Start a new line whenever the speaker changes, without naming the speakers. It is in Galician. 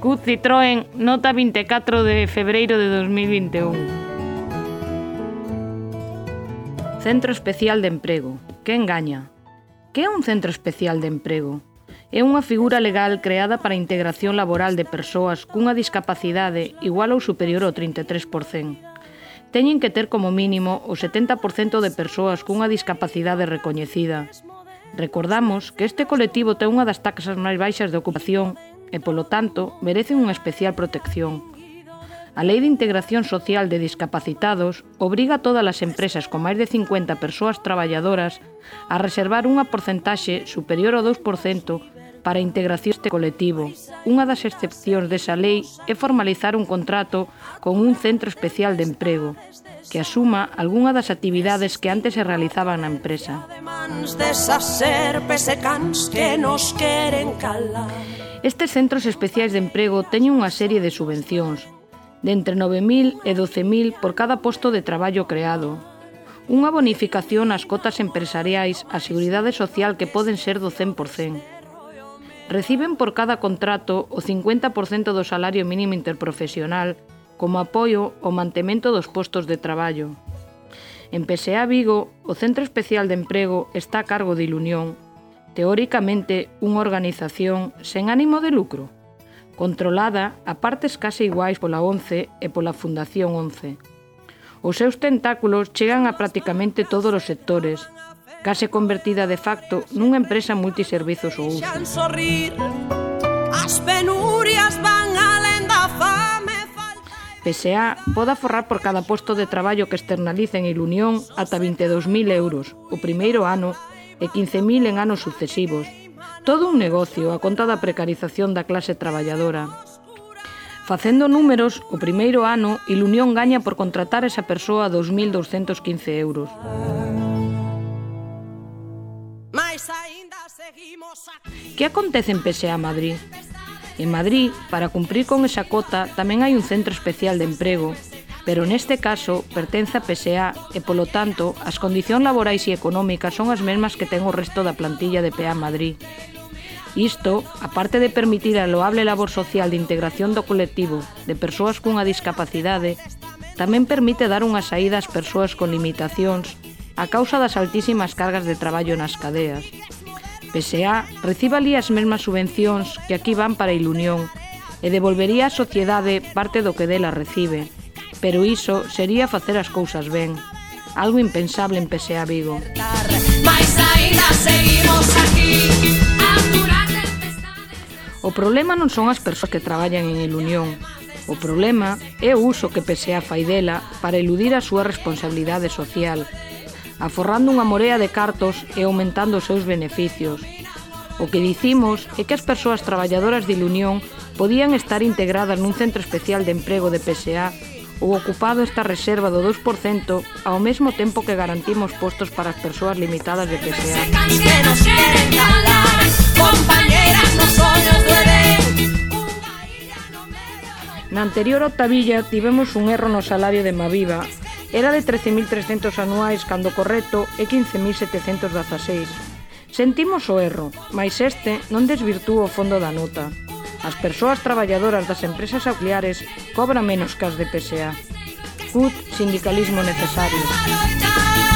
CUT Citroën nota 24 de febreiro de 2021. Centro Especial de Emprego. Que engaña. Que é un Centro Especial de Emprego? É unha figura legal creada para a integración laboral de persoas cunha discapacidade igual ou superior ao 33% teñen que ter como mínimo o 70% de persoas cunha discapacidade recoñecida. Recordamos que este colectivo ten unha das taxas máis baixas de ocupación e, polo tanto, merecen unha especial protección. A Lei de Integración Social de Discapacitados obriga a todas as empresas con máis de 50 persoas traballadoras a reservar unha porcentaxe superior ao 2% para a integración este colectivo. Unha das excepcións desa lei é formalizar un contrato con un centro especial de emprego que asuma algunha das actividades que antes se realizaban na empresa. Que nos queren calar Estes centros especiais de emprego teñen unha serie de subvencións, de entre 9.000 e 12.000 por cada posto de traballo creado. Unha bonificación ás cotas empresariais á Seguridade Social que poden ser do 100%. Reciben por cada contrato o 50% do salario mínimo interprofesional como apoio ao mantemento dos postos de traballo. En PSA Vigo, o Centro Especial de Emprego está a cargo de Ilunión, teóricamente unha organización sen ánimo de lucro, controlada a partes case iguais pola ONCE e pola Fundación ONCE. Os seus tentáculos chegan a prácticamente todos os sectores, case convertida de facto nunha empresa multiservizos ou uso. As penurias van alén da fame PSA poda forrar por cada posto de traballo que externalicen en Ilunión ata 22.000 euros o primeiro ano e 15.000 en anos sucesivos. Todo un negocio a conta da precarización da clase traballadora. Facendo números, o primeiro ano, Ilunión gaña por contratar esa persoa 2.215 euros. Que acontece en PSA Madrid? En Madrid, para cumprir con esa cota, tamén hai un centro especial de emprego, pero neste caso pertence a PSA e, polo tanto, as condicións laborais e económicas son as mesmas que ten o resto da plantilla de PA Madrid. Isto, aparte de permitir a loable labor social de integración do colectivo de persoas cunha discapacidade, tamén permite dar unha saída ás persoas con limitacións a causa das altísimas cargas de traballo nas cadeas. PSA recibe ali as mesmas subvencións que aquí van para Ilunión e devolvería á sociedade parte do que dela recibe, pero iso sería facer as cousas ben. Algo impensable en Pesea Vigo. Mais aínda seguimos aquí, O problema non son as persoas que traballan en el Unión. O problema é o uso que PSA fai dela para eludir a súa responsabilidade social, aforrando unha morea de cartos e aumentando os seus beneficios. O que dicimos é que as persoas traballadoras de Ilunión podían estar integradas nun centro especial de emprego de PSA o ocupado esta reserva do 2% ao mesmo tempo que garantimos postos para as persoas limitadas de PSA. Na anterior octavilla tivemos un erro no salario de Maviva. Era de 13.300 anuais cando correcto e 15.716. Sentimos o erro, mas este non desvirtúa o fondo da nota. As persoas traballadoras das empresas auxiliares cobran menos que as de PSA. CUT, sindicalismo necesario.